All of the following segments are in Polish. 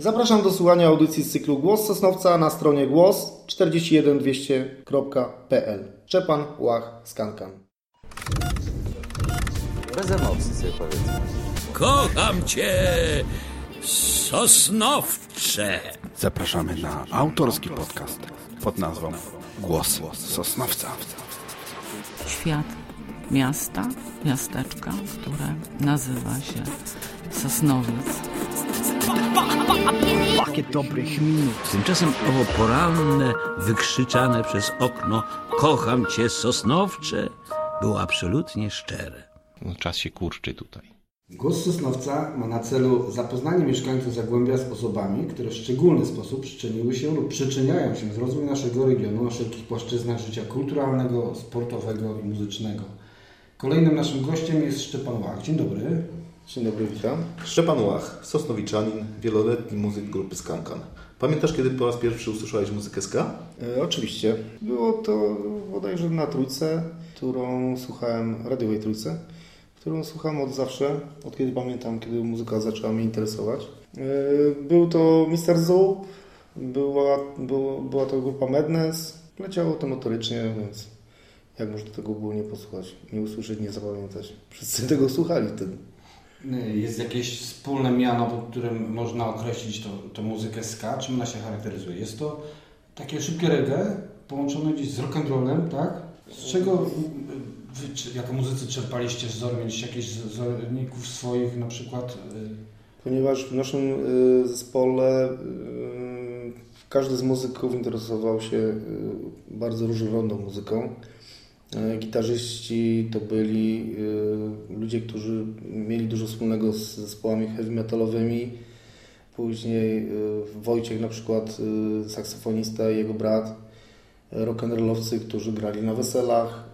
Zapraszam do słuchania audycji z cyklu Głos Sosnowca na stronie głos 41200.pl. Szczepan Łach Skankan. Bez emocji sobie powiedzmy. Kocham cię, Sosnowcze. Zapraszamy na autorski podcast pod nazwą Głos Sosnowca. Świat miasta, miasteczka, które nazywa się Sosnowiec. Pakiet dobrych minut. Tymczasem owo poranne, wykrzyczane przez okno Kocham cię, Sosnowcze było absolutnie szczere. No, czas się kurczy tutaj. Głos Sosnowca ma na celu zapoznanie mieszkańców Zagłębia z osobami, które w szczególny sposób przyczyniły się lub przyczyniają się z rozwój naszego regionu na wszelkich płaszczyznach życia kulturalnego, sportowego i muzycznego. Kolejnym naszym gościem jest Szczepan Łach. Dzień dobry. Dzień dobry, witam. Szczepan Łach, Sosnowiczanin, wieloletni muzyk grupy Skankan. Pamiętasz, kiedy po raz pierwszy usłyszałeś muzykę ska? E, oczywiście. Było to bodajże na trójce, którą słuchałem, radiowej trójce, którą słucham od zawsze, od kiedy pamiętam, kiedy muzyka zaczęła mnie interesować. E, był to Mr. Zoo, była, było, była to grupa Madness, leciało to notorycznie, więc jak można tego było nie posłuchać, nie usłyszeć, nie zapamiętać. Wszyscy tego słuchali wtedy. Jest jakieś wspólne miano, pod którym można określić to muzykę ska? Czym ona się charakteryzuje? Jest to takie szybkie reggae połączone gdzieś z rock'n'rollem, tak? Z czego wy, jako muzycy czerpaliście wzór? Mieliście jakichś wzorników swoich na przykład? Ponieważ w naszym y, zespole y, każdy z muzyków interesował się y, bardzo różnorodną muzyką. Gitarzyści to byli ludzie, którzy mieli dużo wspólnego z zespołami heavy metalowymi. Później Wojciech na przykład, saksofonista i jego brat, rock'n'rollowcy, którzy grali na weselach,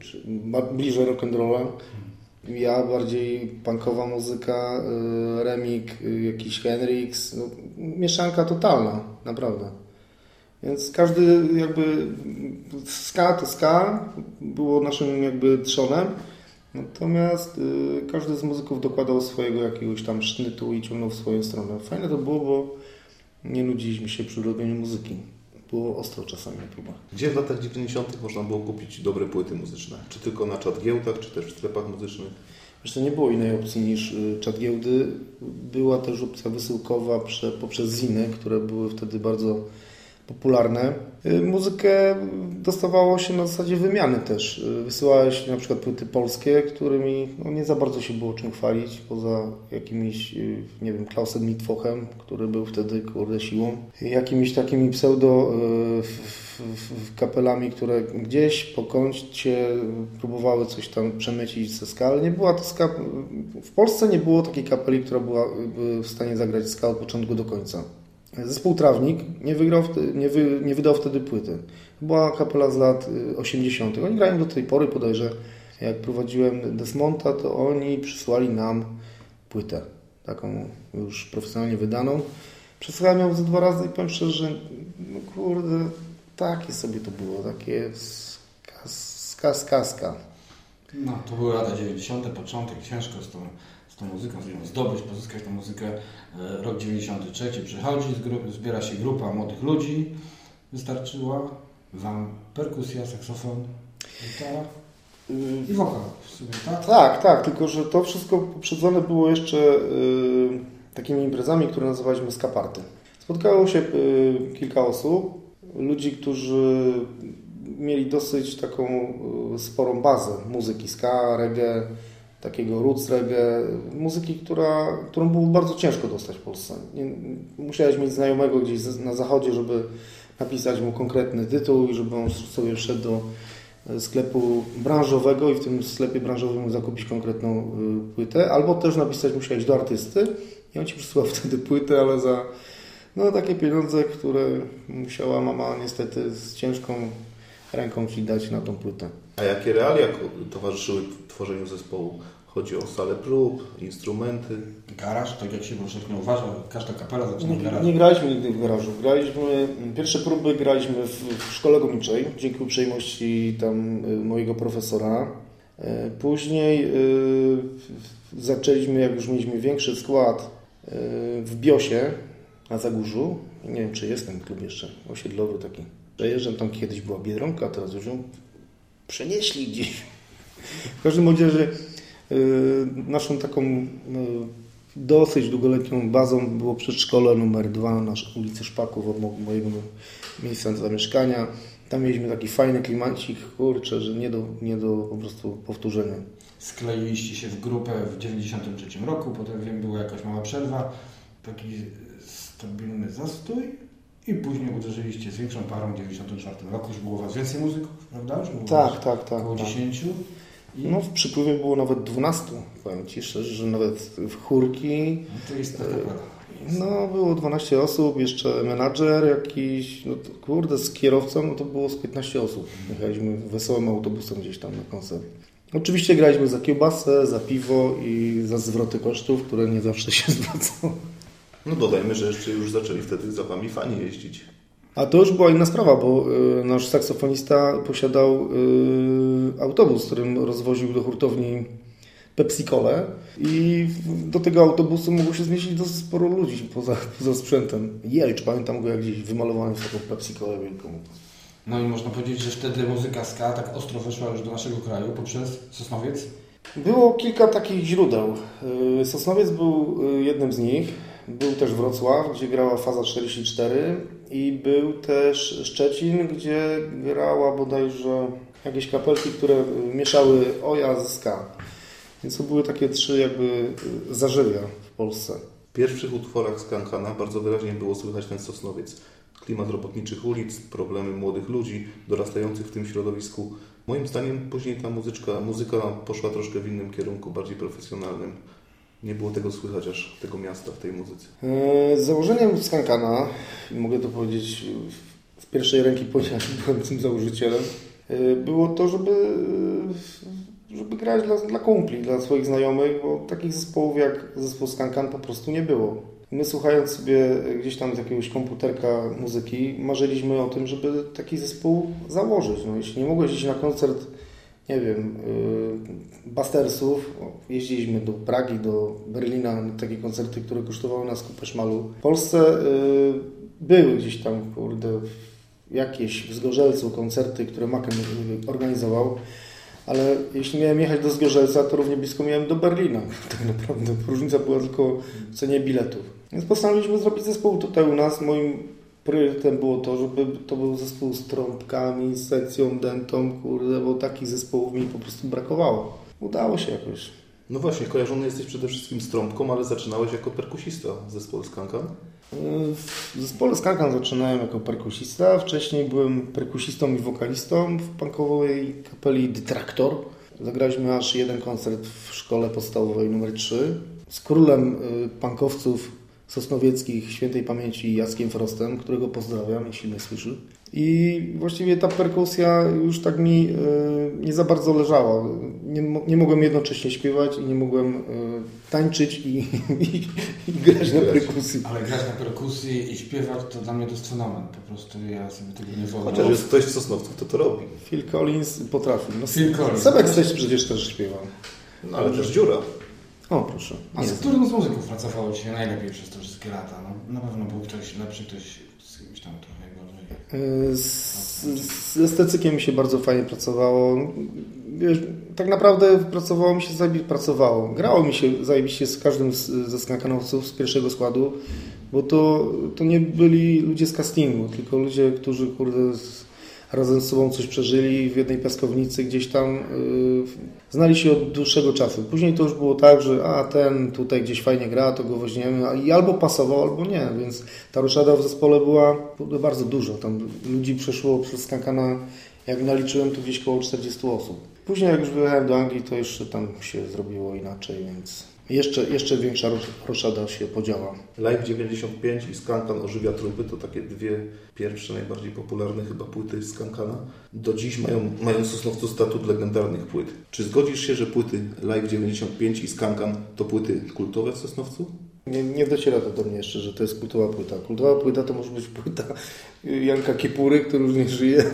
czy bliżej rock'n'rolla. Ja bardziej punkowa muzyka, remik, jakiś Henrix, no, mieszanka totalna, naprawdę. Więc każdy jakby ska to ska było naszym jakby trzonem. Natomiast y, każdy z muzyków dokładał swojego jakiegoś tam sznytu i ciągnął w swoją stronę. Fajne to było, bo nie nudziliśmy się przy robieniu muzyki. Było ostro czasami na próbach. Gdzie w latach 90. można było kupić dobre płyty muzyczne? Czy tylko na czat giełdach, czy też w sklepach muzycznych? Zresztą nie było innej opcji niż y, czat giełdy. Była też opcja wysyłkowa poprzez ziny, które były wtedy bardzo popularne. Y, muzykę dostawało się na zasadzie wymiany też. Y, wysyłałeś na przykład płyty polskie, którymi no, nie za bardzo się było czym chwalić, poza jakimiś, y, nie wiem, Klausem Mitwochem, który był wtedy, kurde, siłą. Jakimiś takimi pseudo kapelami, które gdzieś po kącie próbowały coś tam przemycić ze skal. Nie była to ska... W Polsce nie było takiej kapeli, która była w stanie zagrać ska od początku do końca. Zespół Trawnik nie, wygrał, nie, wy, nie wydał wtedy płyty. Była kapela z lat 80. Oni grają do tej pory, podejrzę. Jak prowadziłem Desmonta, to oni przysłali nam płytę, taką już profesjonalnie wydaną. Przesłuchałem ją ze dwa razy i powiem szczerze, że no kurde, takie sobie to było, takie skaska, skaska. No, to były lata 90., początek, ciężko z tą tą muzyką, zdobyć, pozyskać tą muzykę. E, rok 93 przychodzi, zbiera się grupa młodych ludzi. Wystarczyła Wam perkusja, saksofon, gitara i wokal w sumie, tak? Tak, tak, tylko że to wszystko poprzedzone było jeszcze y, takimi imprezami, które nazywaliśmy skaparty. Spotkało się y, kilka osób, ludzi, którzy mieli dosyć taką sporą bazę muzyki ska, reggae, takiego roots reggae, muzyki, która, którą było bardzo ciężko dostać w Polsce. Nie, musiałeś mieć znajomego gdzieś na zachodzie, żeby napisać mu konkretny tytuł i żeby on sobie wszedł do e, sklepu branżowego i w tym sklepie branżowym zakupić konkretną e, płytę, albo też napisać musiałeś do artysty i on Ci przysyłał wtedy płytę, ale za no, takie pieniądze, które musiała mama niestety z ciężką ręką Ci dać na tą płytę. A jakie realia towarzyszyły tworzeniu zespołu? Chodzi o salę prób, instrumenty. Garaż, tak jak się powszechnie uważa, każda kapela zaczyna w garażu. Nie graliśmy nigdy w garażu. Graliśmy, pierwsze próby graliśmy w, w szkole górniczej, dzięki uprzejmości tam y, mojego profesora. Y, później y, zaczęliśmy, jak już mieliśmy większy skład, w Biosie, na Zagórzu. Nie wiem, czy jest ten klub jeszcze osiedlowy taki. Przejeżdżam, tam kiedyś była Biedronka, a teraz już ją przenieśli gdzieś. W każdym razie naszą taką yy, dosyć długoletnią bazą było przedszkole numer dwa na ulicy Szpaków od mo- mojego miejsca zamieszkania. Tam mieliśmy taki fajny klimacik, kurczę, że nie do, nie do po prostu powtórzenia. Skleiliście się w grupę w 93 roku, potem wiem, była jakaś mała przerwa, taki stabilny zastój i później uderzyliście z większą parą w 94 roku. Już było was więcej muzyków, prawda? Tak, tak, tak, Około tak. 10. No w przypływie było nawet 12, powiem Ci szczerze, że nawet w chórki no to jest taka para. No, było 12 osób, jeszcze menadżer jakiś, no to, kurde, z kierowcą, no to było z 15 osób. Jechaliśmy wesołym autobusem gdzieś tam na koncert. Oczywiście graliśmy za kiełbasę, za piwo i za zwroty kosztów, które nie zawsze się zwracały. No dodajmy, że jeszcze już zaczęli wtedy za Wami fani jeździć. A to już była inna sprawa, bo y, nasz saksofonista posiadał y, autobus, którym rozwoził do hurtowni Pepsi-Colę i do tego autobusu mogło się zmieścić dosyć sporo ludzi poza, poza sprzętem. Jelcz, pamiętam go jak gdzieś wymalowany w taką Pepsi-Colę wielką. No i można powiedzieć, że wtedy muzyka ska tak ostro weszła już do naszego kraju poprzez Sosnowiec. Było kilka takich źródeł. Y, Sosnowiec był jednym z nich. Był też Wrocław, gdzie grała Faza 44 i był też Szczecin, gdzie grała bodajże jakieś kapelki, które mieszały oja ze ska. Więc to były takie trzy jakby y, zażywia w Polsce. W pierwszych utworach Skankana bardzo wyraźnie było słychać ten Sosnowiec. Klimat robotniczych ulic, problemy młodych ludzi dorastających w tym środowisku. Moim zdaniem później ta muzyczka, muzyka poszła troszkę w innym kierunku, bardziej profesjonalnym. Nie było tego słychać aż tego miasta w tej muzyce. Y, Założeniem Skankana, mogę to powiedzieć z pierwszej ręki, ponieważ byłem tym założycielem, y, było to, żeby, y, żeby grać dla, dla kumpli, dla swoich znajomych, bo takich zespołów jak zespół Skankan po prostu nie było. My słuchając sobie gdzieś tam z jakiegoś komputerka muzyki, marzyliśmy o tym, żeby taki zespół założyć. No, jeśli nie mogłeś iść na koncert, nie wiem, y, Bastersów, o, jeździliśmy do Pragi, do Berlina na takie koncerty, które kosztowały nas kupę szmalu. W Polsce y, były gdzieś tam, kurde, jakieś w Zgorzelcu koncerty, które Macken y, organizował, ale jeśli miałem jechać do Zgorzelca, to równie blisko miałem do Berlina. Tak naprawdę różnica była tylko w cenie biletów. Więc postanowiliśmy zrobić zespół tutaj u nas. Moim priorytetem było to, żeby to był zespół z trąbkami, z sekcją dentą, kurde, bo takich zespołów mi po prostu brakowało. Udało się jakoś. No właśnie, kojarzony jesteś przede wszystkim z trąbką, ale zaczynałeś jako perkusista w zespole Skankan. W zespole Skankan zaczynałem jako perkusista. Wcześniej byłem perkusistą i wokalistą w punkowej kapeli Detractor. Zagraliśmy aż jeden koncert w szkole podstawowej numer 3 z królem y, punkowców sosnowieckich świętej pamięci Jackiem Frostem, którego pozdrawiam, jeśli mnie słyszy. I właściwie ta perkusja już tak mi y, nie za bardzo leżała. Nie, nie mogłem jednocześnie śpiewać i nie mogłem y, tańczyć i, i, i grać na perkusji. Ale grać na perkusji i śpiewać to dla mnie to jest fenomen. Po prostu ja sobie tego nie wyobrażam. Chociaż jest ktoś z Sosnowców, kto to robi. Phil Collins potrafi. No, Phil Collins. Sebek też przecież też śpiewał. No ale też dziura. O, proszę. A z którym z muzyków pracowało Ci się najlepiej przez te wszystkie lata? No, na pewno był ktoś lepszy, ktoś z kimś tam trochę gorzej. Y, Z, z estetykiem mi się bardzo fajnie pracowało. Wiesz, tak naprawdę pracowało mi się zajebiście, pracowało. Grało mi się zajebiście z każdym z, ze skankanowców z pierwszego składu, bo to, to nie byli ludzie z castingu, tylko ludzie, którzy kurde z, razem z sobą coś przeżyli w jednej piaskownicy gdzieś tam. y, znali się od dłuższego czasu. Później to już było tak, że a ten tutaj gdzieś fajnie gra, to go weźmiemy i albo pasował, albo nie, więc ta ruszada w zespole była była bardzo dużo. Tam ludzi przeszło przez Skankana, jak naliczyłem, to gdzieś około 40 osób. Później jak już wyjechałem do Anglii, to jeszcze tam się zrobiło inaczej, więc jeszcze, jeszcze większa rosz- roszada się podziała. Live 95 i Skankan Ożywia Trupy to takie dwie pierwsze, najbardziej popularne chyba płyty Skankana. Do dziś mają, mają Sosnowcu statut legendarnych płyt. Czy zgodzisz się, że płyty Live 95 i Skankan to płyty kultowe w Sosnowcu? Nie, nie dociera to do mnie jeszcze, że to jest kultowa płyta. Kultowa płyta to może być płyta Janka Kiepury, który już nie żyje.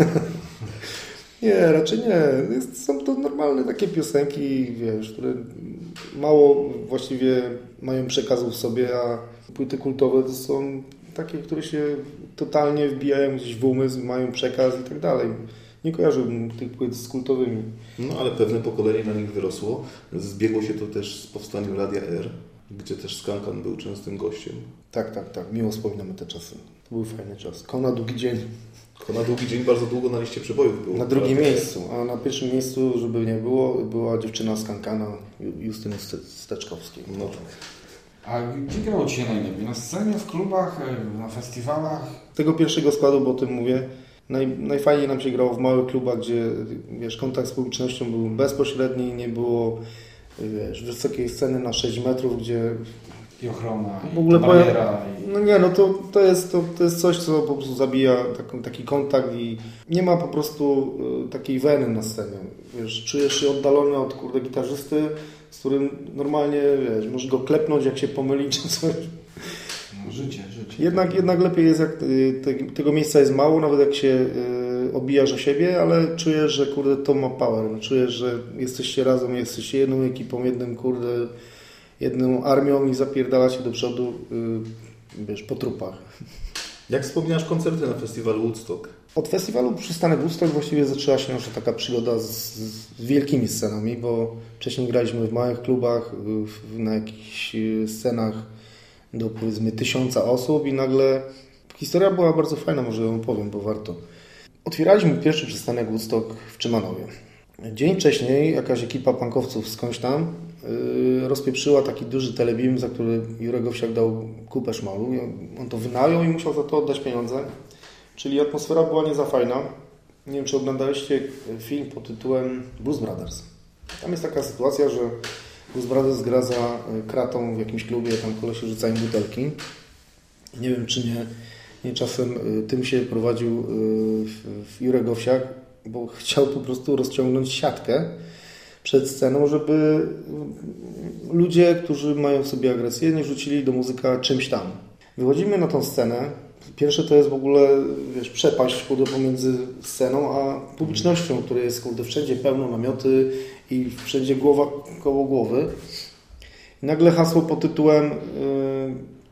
Nie, raczej nie. Jest, są to normalne takie piosenki, wiesz, które mało właściwie mają przekazu w sobie, a płyty kultowe to są takie, które się totalnie wbijają gdzieś w umysł, mają przekaz i tak dalej. Nie kojarzyłbym tych płyt z kultowymi. No ale pewne pokolenie na nich wyrosło. Zbiegło się to też z powstaniem Radia R, gdzie też Skankan był częstym gościem. Tak, tak, tak. Miło wspominamy te czasy. To był fajny czas. Kona długi dzień. Na długi dzień bardzo długo na liście przebojów było. Na drugim miejscu, a na pierwszym miejscu, żeby nie było, była dziewczyna z Kankana, Ju- Justyny Ste- Steczkowskiej. No tak. A gdzie grało Ci się najlepiej? Na scenie, w klubach, e, na festiwalach? Tego pierwszego składu, bo o tym mówię, naj, najfajniej nam się grało w małych klubach, gdzie wiesz, kontakt z publicznością był bezpośredni, nie było wiesz, wysokiej sceny na 6 metrów, gdzie I ochrona, w ogóle i bariera. No nie, no to, to, jest, to, to jest coś, co po prostu zabija taką, taki kontakt i nie ma po prostu y, takiej weny na scenie. Wiesz, czujesz się oddalony od kurde gitarzysty, z którym normalnie, wiesz, możesz go klepnąć, jak się pomyli czy coś. No, życie, życie. Jednak, jednak lepiej jest, jak y, te, tego miejsca jest mało, nawet jak się y, obijasz o siebie, ale czujesz, że kurde to ma power. Czujesz, że jesteście razem, jesteście jedną ekipą, jednym kurde, jedną armią i zapierdalacie do przodu, y, wiesz, po trupach. Jak wspominasz koncerty na festiwalu Woodstock? Od festiwalu Przystanek Woodstock właściwie zaczęła się nasza taka przygoda z, z wielkimi scenami, bo wcześniej graliśmy w małych klubach, w, na jakichś y, scenach do powiedzmy tysiąca osób i nagle historia była bardzo fajna, może ją powiem, bo warto. Otwieraliśmy pierwszy przystanek Woodstock w Czymanowie. Dzień wcześniej jakaś ekipa pankowców skądś tam yy, rozpieprzyła taki duży telebim, za który Jurek Owsiak dał kupę szmalu. On- to wynajął i musiał za to oddać pieniądze. Czyli atmosfera była nie za fajna. Nie wiem, czy oglądaliście film pod tytułem Blues Brothers. Tam jest taka sytuacja, że Blues Brothers gra za y, kratą w jakimś klubie, tam kolesie rzucają butelki. Nie wiem, czy nie, czasem y, tym się prowadził y, Jurek Owsiak, bo chciał po prostu rozciągnąć siatkę przed sceną, żeby y, ludzie, którzy mają w sobie agresję, nie rzucili do muzyka czymś tam. Wychodzimy na tą scenę. Pierwsze to jest w ogóle, wiesz, przepaść kurde, pomiędzy sceną a publicznością, której jest kurde, wszędzie pełno namioty i wszędzie głowa koło głowy. I nagle hasło pod tytułem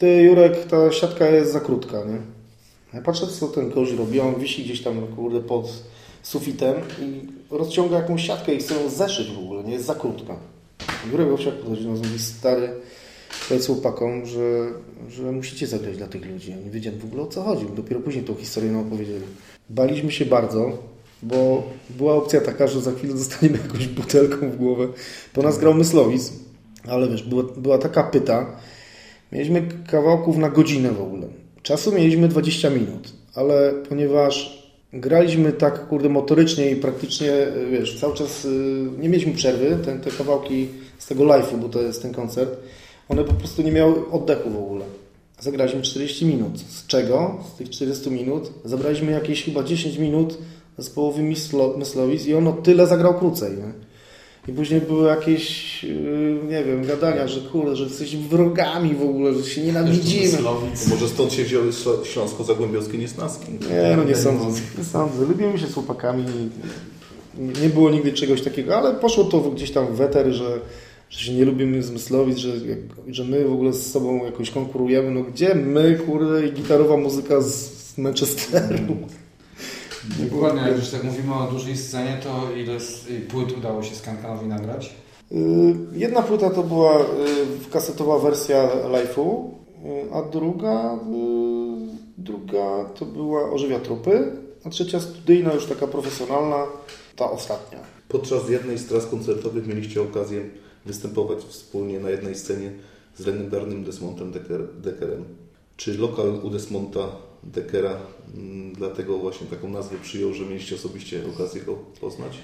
Ty Jurek, ta siatka jest za krótka, nie? Ja patrzę, co ten gość robi, on wisi gdzieś tam, kurde, pod sufitem i rozciąga jakąś siatkę i chce ją zeszyć w ogóle, nie jest za krótka. Jurek Owsiak podchodzi do nas i mówi, stary, powiedz chłopakom, że, że musicie zagrać dla tych ludzi. Oni wiedzieli w ogóle o co chodzi. Dopiero później tą historię nam opowiedzieli. Baliśmy się bardzo, bo była opcja taka, że za chwilę dostaniemy jakąś butelką w głowę. Po nas grał Myslowic, ale wiesz, była, była taka pyta. Mieliśmy kawałków na godzinę w ogóle. Czasu mieliśmy 20 minut, ale ponieważ graliśmy tak kurde motorycznie i praktycznie, wiesz, cały czas y, nie mieliśmy przerwy, te, te kawałki z tego live'u, bo to jest ten koncert, one po prostu nie miały oddechu w ogóle. Zagraliśmy 40 minut. Z czego? Z tych 40 minut zabraliśmy jakieś chyba 10 minut z połowy Myslo- Myslowic i ono tyle zagrał krócej. Nie? I później były jakieś, yy, nie wiem, gadania, że kurde, że jesteśmy wrogami w ogóle, że się nienawidzimy. Może stąd się wzięły śląsko-zagłębiowskie niesnaski. Nie, no nie sądzę. Nie sądzę. Lubimy się z chłopakami. Nie było nigdy czegoś takiego, ale poszło to gdzieś tam w weter, że, że się nie lubimy zmyslowic, że, że my w ogóle z sobą jakoś konkurujemy. No gdzie my, kurde, i gitarowa muzyka z, z Manchesteru. Dokładnie, jak już tak mówimy o dużej scenie, to ile płyt udało się Skankanowi nagrać? Y, Jedna płyta to była y, kasetowa wersja live'u, y, a druga, druga to była Ożywia Trupy, a trzecia studyjna, już taka profesjonalna, ta ostatnia. Podczas jednej z tras koncertowych mieliście okazję występować wspólnie na jednej scenie z legendarnym Desmontem Decker, Deckerem. Czy lokal u Desmonta Deckera mm, dlatego właśnie taką nazwę przyjął, że mieliście osobiście okazję go poznać?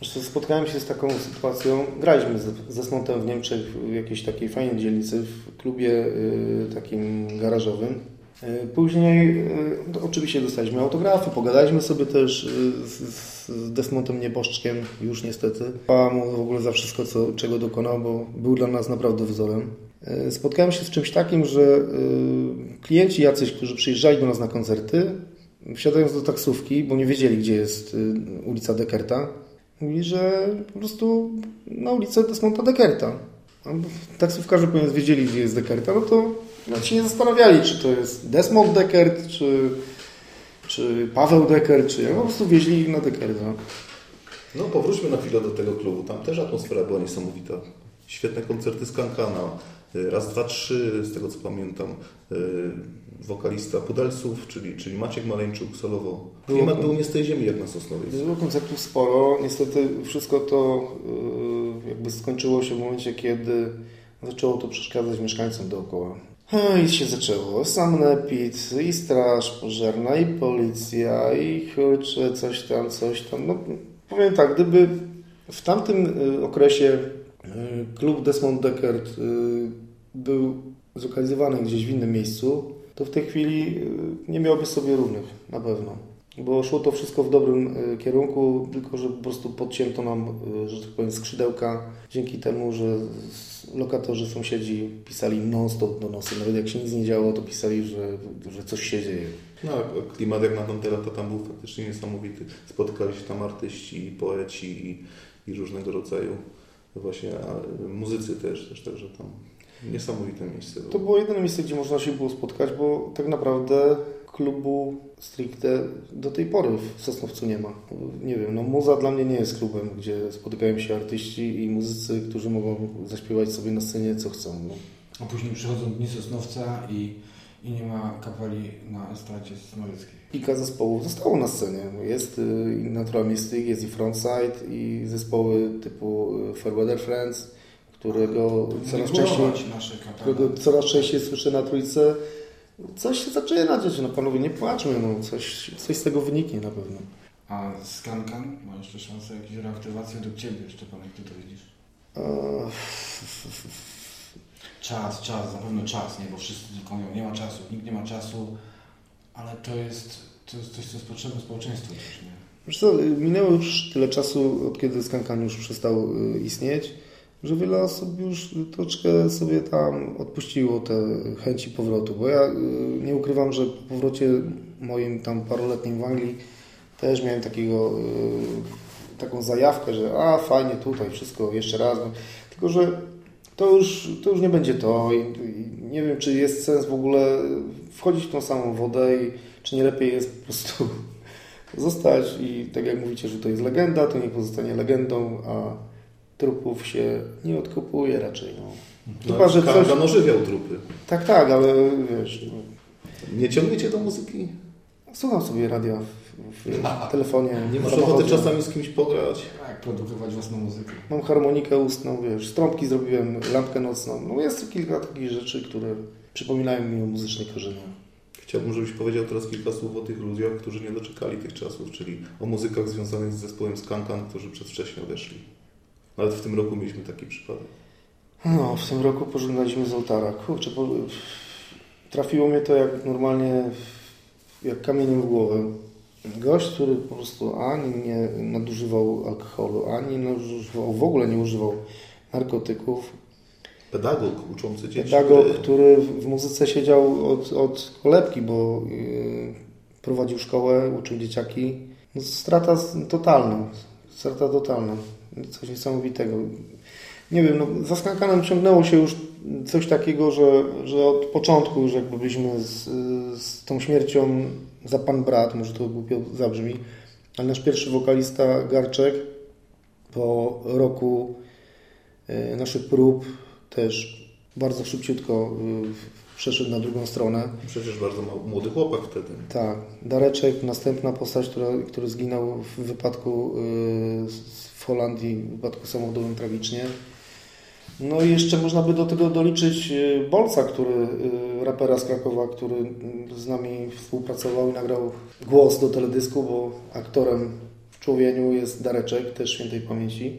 Zresztą spotkałem się z taką sytuacją. Graliśmy ze Smontem w Niemczech w jakiejś takiej fajnej dzielnicy, w klubie y, takim garażowym. Y, Później y, oczywiście dostaliśmy autografy, pogadaliśmy sobie też z, z Desmontem Nieboszczkiem, już niestety. Chwała mu w ogóle za wszystko, co, czego dokonał, bo był dla nas naprawdę wzorem. Y, Spotkałem się z czymś takim, że y, klienci jacyś, którzy przyjeżdżali do nas na koncerty, wsiadając do taksówki, bo nie wiedzieli, gdzie jest y, ulica Dekerta, Mówi, że po prostu na ulicę Desmonta Dekerta. A Taksówkarze ponieważ wiedzieli, gdzie jest Dekerta, no to Nawet się nie zastanawiali, czy to jest Desmond Deckert, czy, czy Paweł Deckert, czy ja po prostu wieźli na Deckerta. No powróćmy na chwilę do tego klubu. Tam też atmosfera była niesamowita. Świetne koncerty z Kankana. Y, Raz, dwa, trzy, z tego co pamiętam. y, Wokalista Pudelsów, czyli, czyli Maciek Maleńczuk solowo. Klimat był nie z tej ziemi jak na Sosnowiec. Było koncertów sporo. Niestety wszystko to yy, jakby skończyło się w momencie, kiedy zaczęło to przeszkadzać mieszkańcom dookoła. I się zaczęło. Sanepid, i straż pożarna, i policja, i kurczę, coś tam, coś tam. No, powiem tak, gdyby w tamtym okresie klub Desmond Deckert był zlokalizowany gdzieś w innym miejscu, to w tej chwili y, nie miałby sobie równych, na pewno. Bo szło to wszystko w dobrym y, kierunku, tylko że po prostu podcięto nam, że tak powiem, skrzydełka dzięki temu, że lokatorzy, sąsiedzi pisali non-stop do nosy. Nawet jak się nic nie działo, to pisali, że, że coś się dzieje. No, klimat jak na tamte lata tam był faktycznie niesamowity. Spotykali się tam artyści, poeci i, i różnego rodzaju właśnie a, muzycy też, też, także tam niesamowite miejsce było. To było jedyne miejsce, gdzie można się było spotkać, bo tak naprawdę klubu stricte do tej pory w Sosnowcu nie ma. Nie wiem, no muza dla mnie nie jest klubem, gdzie spotykają się artyści i muzycy, którzy mogą zaśpiewać sobie na scenie co chcą. No. A później przychodzą dni Sosnowca i, i nie ma kapeli na estracie sosnowieckiej. Kilka zespołów zostało na scenie. Jest y, i Natural Mystic, jest i Frontside i zespoły typu y, Fairweather Friends, którego coraz częściej, którego coraz częściej słyszę na trójce. Coś się zaczyna dziać, no panowie, nie płaczmy, no, coś, coś z tego wyniknie na pewno. A Skankan ma jeszcze szansę jakiejś reaktywacji do Ciebie, Szczepan, jak Ty to widzisz? Eee, Czas, czas, na pewno czas, nie? Bo wszyscy tylko mówią, nie ma czasu, nikt nie ma czasu, ale to jest, to jest coś, co jest potrzebne społeczeństwu też, nie? Wiesz co, minęło już tyle czasu, od kiedy Skankan już przestał y, istnieć, że wiele osób już troszkę sobie tam odpuściło te chęci powrotu, bo ja y, nie ukrywam, że po powrocie moim tam paroletnim w Anglii też miałem takiego, y, taką zajawkę, że a fajnie tutaj wszystko jeszcze raz, tylko że to już, to już nie będzie to nie wiem, czy jest sens w ogóle wchodzić w tą samą wodę i czy nie lepiej jest po prostu zostać i tak jak mówicie, że to jest legenda, to niech pozostanie legendą, a trupów się nie odkupuje raczej. No. Chyba, że ożywiał trupy. Tak, tak, ale wiesz, no, Nie ciągniecie do muzyki? Słucham sobie radia w, w telefonie, Nie w masz ochoty czasami z kimś pograć? Tak, produkować własną muzykę. Mam harmonikę ustną, wiesz, strąbki zrobiłem, lampkę nocną. No jest kilka takich rzeczy, które przypominają mi o muzycznych korzeniach. Chciałbym, żebyś powiedział teraz kilka słów o tych ludziach, którzy nie doczekali tych czasów, czyli o muzykach związanych z zespołem Skankan, którzy przedwcześnie odeszli. Nawet w tym roku mieliśmy taki przypadek. No, w tym roku pożegnaliśmy z ołtara. Kurczę, trafiło mnie to jak normalnie, jak kamieniem w głowę. Gość, który po prostu ani nie nadużywał alkoholu, ani nadużywał, w ogóle nie używał narkotyków. Pedagog uczący dzieci. Pedagog, który w muzyce siedział od, od kolebki, bo yy, prowadził szkołę, uczył dzieciaki. No, strata totalna. Strata totalna. Coś niesamowitego. Nie wiem, no, za Skankanem ciągnęło się już coś takiego, że, że od początku już jakby byliśmy z, z tą śmiercią za pan brat, może to głupio zabrzmi, ale nasz pierwszy wokalista Garczek po roku y, naszych prób też bardzo szybciutko y, przeszedł na drugą stronę. Przecież bardzo młody chłopak wtedy. Tak, Dareczek, następna postać, która, który zginął w wypadku w Holandii, w wypadku samochodowym tragicznie. No i jeszcze można by do tego doliczyć y, Bolca, który, y, rapera z Krakowa, który y, z nami współpracował i nagrał głos do teledysku, bo aktorem w Człowieniu jest Dareczek, też świętej pamięci.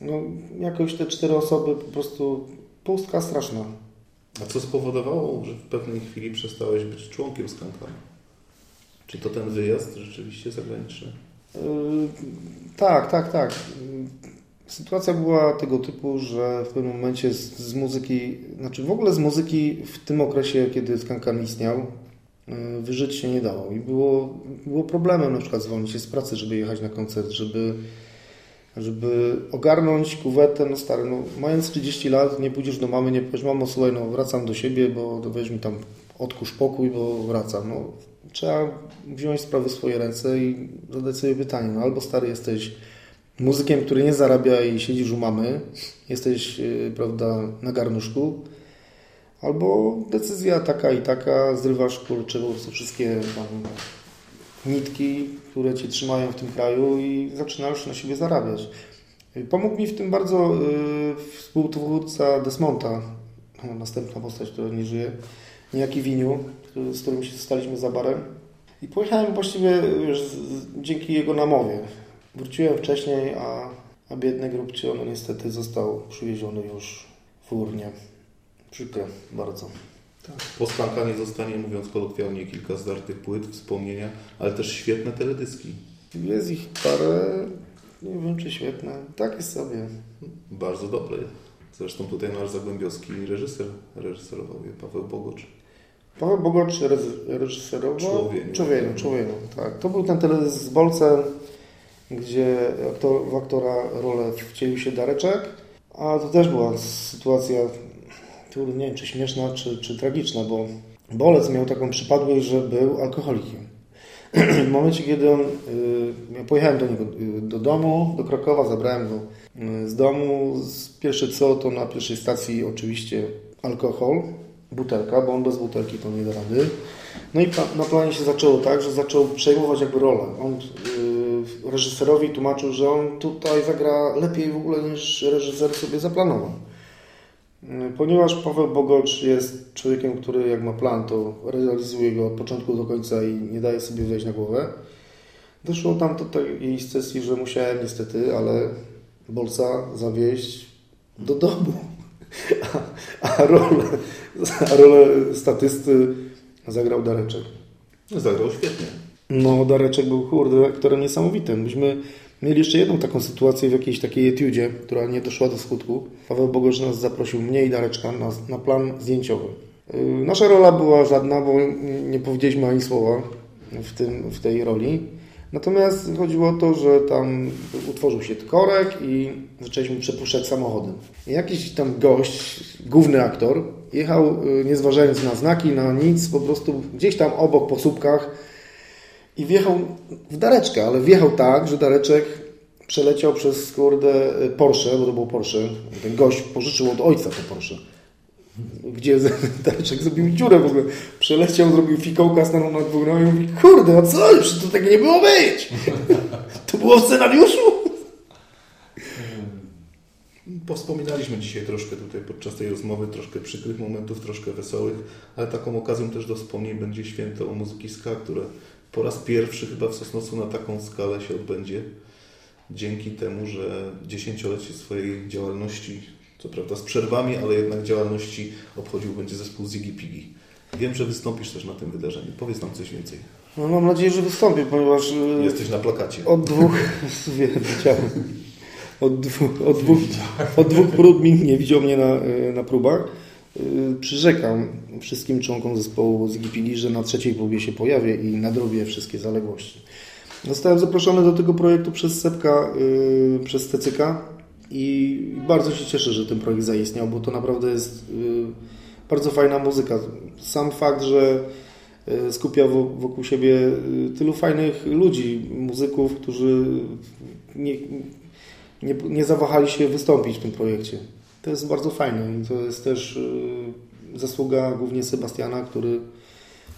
No, jakoś te cztery osoby po prostu pustka straszna. A co spowodowało, że w pewnej chwili przestałeś być członkiem Skankana? Czy to ten wyjazd rzeczywiście zagraniczny? Yy, Tak, tak, tak. Sytuacja była tego typu, że w pewnym momencie z, z muzyki, znaczy w ogóle z muzyki w tym okresie, kiedy Skankan istniał, yy, wyżyć się nie dało. I było, było problemem na przykład zwolnić się z pracy, żeby jechać na koncert, żeby żeby ogarnąć kuwetę, no stary, no mając 30 lat, nie pójdziesz do mamy, nie powiesz, mamo, słuchaj, no wracam do siebie, bo weź mi tam odkurz pokój, bo wracam. No, trzeba wziąć sprawy w swoje ręce i zadać sobie pytanie, no albo stary jesteś muzykiem, który nie zarabia i siedzisz u mamy, jesteś, yy, prawda, na garnuszku, albo decyzja taka i taka, zrywasz kurczę po wszystkie tam nitki, które Cię trzymają w tym kraju i zaczynasz na siebie zarabiać. Pomógł mi w tym bardzo yy, współtwórca Desmonta, następna postać, która nie żyje, niejaki Winiu, z którym się staliśmy za barem. I pojechałem właściwie z, dzięki jego namowie. Wróciłem wcześniej, a, a biedny grubcio no niestety został przywieziony już w urnie. Przykre bardzo. Tak. Po skankanie zostanie, mówiąc kolokwialnie, kilka zdartych płyt, wspomnienia, ale też świetne teledyski. Jest ich parę, nie wiem czy świetne. Tak jest sobie. Bardzo dobre. Zresztą tutaj nasz zagłębiowski reżyser reżyserował je, Paweł Bogocz. Paweł Bogocz reżyserował Człowieniu. Człowieniu, Człowieniu, tak. To był ten teledysk z Bolcem, gdzie aktor, w aktora rolę wcielił się Dareczek, a to też była sytuacja, tu nie wiem czy śmieszna, czy, czy tragiczna, bo Bolec miał taką przypadłość, że był alkoholikiem. W momencie, kiedy on, y, ja pojechałem do niego y, do domu, do Krakowa, zabrałem go y, z domu. Pierwsze co, to na pierwszej stacji oczywiście alkohol, butelka, bo on bez butelki to nie da rady. No i na planie się zaczęło tak, że zaczął przejmować jakby rolę. On reżyserowi tłumaczył, że on tutaj zagra lepiej w ogóle niż reżyser sobie zaplanował. Ponieważ Paweł Bogocz jest człowiekiem, który jak ma plan, to realizuje go od początku do końca i nie daje sobie wejść na głowę, doszło tam do takiej sesji, że musiałem niestety, ale Bolca zawieźć do domu. A, a, rolę, a rolę statysty zagrał Dareczek. Zagrał świetnie. No, Dareczek był, kurde, aktorem niesamowitym. Myśmy mieli jeszcze jedną taką sytuację w jakiejś takiej etiudzie, która nie doszła do skutku. Paweł Bogosz nas zaprosił, mnie i Dareczka, na, na plan zdjęciowy. Yy, nasza rola była żadna, bo nie powiedzieliśmy ani słowa w, tym, w tej roli. Natomiast chodziło o to, że tam utworzył się korek i zaczęliśmy przepuszczać samochodem. I jakiś tam gość, główny aktor, jechał nie zważając na znaki, na nic, po prostu gdzieś tam obok po słupkach i wjechał w Dareczkę, ale wjechał tak, że Dareczek przeleciał przez kurde Porsche, bo to był Porsche. Ten gość pożyczył od ojca to Porsche. Gdzie Dareczek zrobił dziurę w ogóle. Przeleciał, zrobił fikołka, stanął na dwóch i mówi, kurde, a co? Już to tak nie było być. To było w scenariuszu. Powspominaliśmy dzisiaj troszkę tutaj podczas tej rozmowy, troszkę przykrych momentów, troszkę wesołych, ale taką okazją też do wspomnień będzie święto o muzyki ska, które po raz pierwszy chyba w Sosnowcu na taką skalę się odbędzie. Dzięki temu, że dziesięciolecie swojej działalności, co prawda z przerwami, ale jednak działalności obchodził będzie zespół Ziggy Piggy. Wiem, że wystąpisz też na tym wydarzeniu. Powiedz nam coś więcej. No, mam nadzieję, że wystąpię, ponieważ... Jesteś na plakacie. Od dwóch... Widziałem. Od dwóch, od, dwóch, od dwóch prób nie widział mnie na, na próbach. Przyrzekam wszystkim członkom zespołu Ziggy Piggy, że na trzeciej próbie się pojawię i nadrobię wszystkie zaległości. Zostałem zaproszony do tego projektu przez Sepka, yy, przez TCK i bardzo się cieszę, że ten projekt zaistniał, bo to naprawdę jest yy, bardzo fajna muzyka. Sam fakt, że skupia wokół siebie tylu fajnych ludzi, muzyków, którzy nie, nie, nie zawahali się wystąpić w tym projekcie. To jest bardzo fajne i to jest też zasługa głównie Sebastiana, który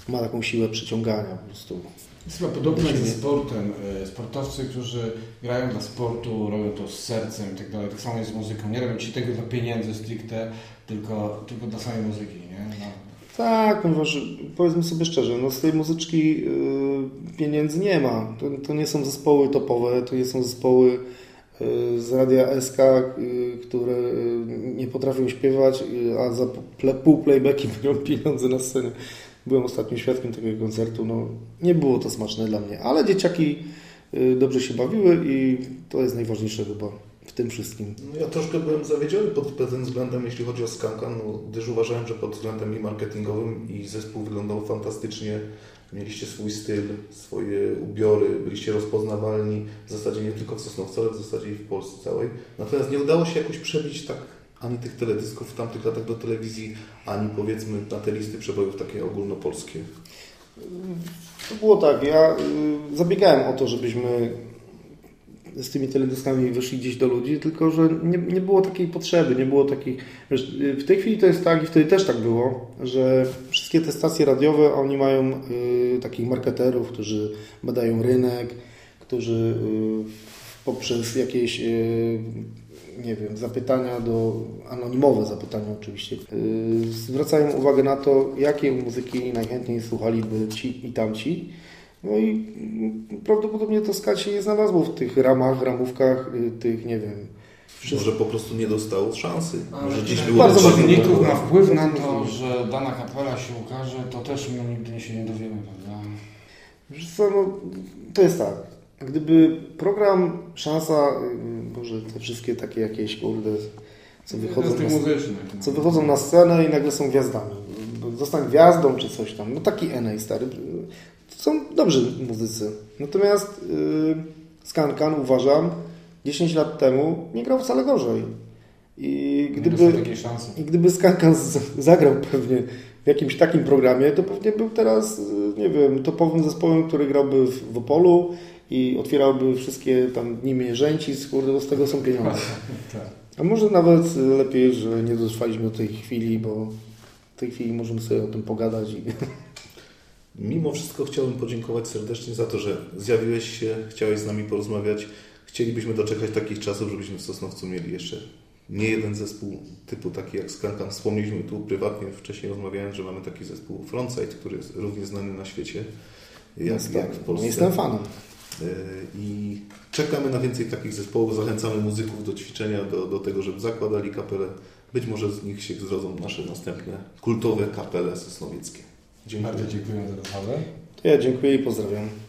ma taką siłę przyciągania po prostu. Jest chyba podobnie jak ze sportem. Sportowcy, którzy grają dla sportu, robią to z sercem i tak dalej. Tak samo jest z muzyką. Nie robią ci tego dla pieniędzy stricte, tylko, tylko dla samej muzyki, nie? No. Tak, ponieważ powiedzmy sobie szczerze, no z tej muzyczki yy, pieniędzy nie ma. To, to nie są zespoły topowe, to nie są zespoły z radia SK, które nie potrafią śpiewać, a za pół playbacki biorą pieniądze na scenie. Byłem ostatnim świadkiem takiego koncertu. No, nie było to smaczne dla mnie, ale dzieciaki dobrze się bawiły i to jest najważniejsze chyba. w tym wszystkim. No ja troszkę byłem zawiedziony pod pewnym względem, jeśli chodzi o Skanka, no, gdyż uważałem, że pod względem i marketingowym i zespół wyglądał fantastycznie. Mieliście swój styl, swoje ubiory, byliście rozpoznawalni w zasadzie nie tylko w Sosnowcu, ale w zasadzie i w Polsce całej. Natomiast nie udało się jakoś przebić tak ani tych teledysków w tamtych latach do telewizji, ani powiedzmy na te listy przebojów takie ogólnopolskie. To było tak, ja y, zabiegałem o to, żebyśmy z tymi teledyskami wyszli gdzieś do ludzi, tylko że nie, nie było takiej potrzeby, nie było takich... Wiesz, w tej chwili to jest tak i wtedy też tak było, że wszystkie te stacje radiowe, oni mają y, takich marketerów, którzy badają rynek, którzy y, poprzez jakieś y, nie wiem, zapytania do, anonimowe zapytania oczywiście, yy, zwracają uwagę na to, jakie muzyki najchętniej słuchaliby ci i tamci. No i mm, prawdopodobnie to skać się nie znalazło w tych ramach, ramówkach, yy, tych, nie wiem, Może po prostu nie dostał szansy. Może gdzieś było Bardzo czynników ma wpływ na to, że dana kapela się ukaże, to też my nigdy się nie dowiemy, prawda? Wiesz co, no, to jest tak. Gdyby program Szansa, yy, może te wszystkie takie jakieś, kurde, co wychodzą na, no. co wychodzą na scenę i nagle są gwiazdami. Zostań gwiazdą czy coś tam. No taki Enej stary. Są dobrzy muzycy. Natomiast yy, Skankan uważam 10 lat temu nie grał wcale gorzej. I gdyby, i gdyby Skankan zagrał pewnie w jakimś takim programie, to pewnie był teraz, yy, nie wiem, topowym zespołem, który grałby w, w Opolu i otwierałby wszystkie tam dni mierzęci, kurde, z tego są pieniądze. Tak. A może nawet y, lepiej, że nie dotrwaliśmy do tej chwili, bo w tej chwili możemy sobie o tym pogadać. I... Mimo wszystko chciałbym podziękować serdecznie za to, że zjawiłeś się, chciałeś z nami porozmawiać. Chcielibyśmy doczekać takich czasów, żebyśmy w Sosnowcu mieli jeszcze nie jeden zespół typu taki jak Skankan. Wspomnieliśmy tu prywatnie, wcześniej rozmawiając, że mamy taki zespół Frontside, który jest równie znany na świecie jak, jak w Polsce. jestem fanem. Yy, I czekamy na więcej takich zespołów. Zachęcamy muzyków do ćwiczenia, do, do tego, żeby zakładali kapelę. Być może z nich się zrodzą nasze następne kultowe kapele sosnowieckie. Dziękuję. Bardzo dziękuję za rozmowę. To ja dziękuję i pozdrawiam.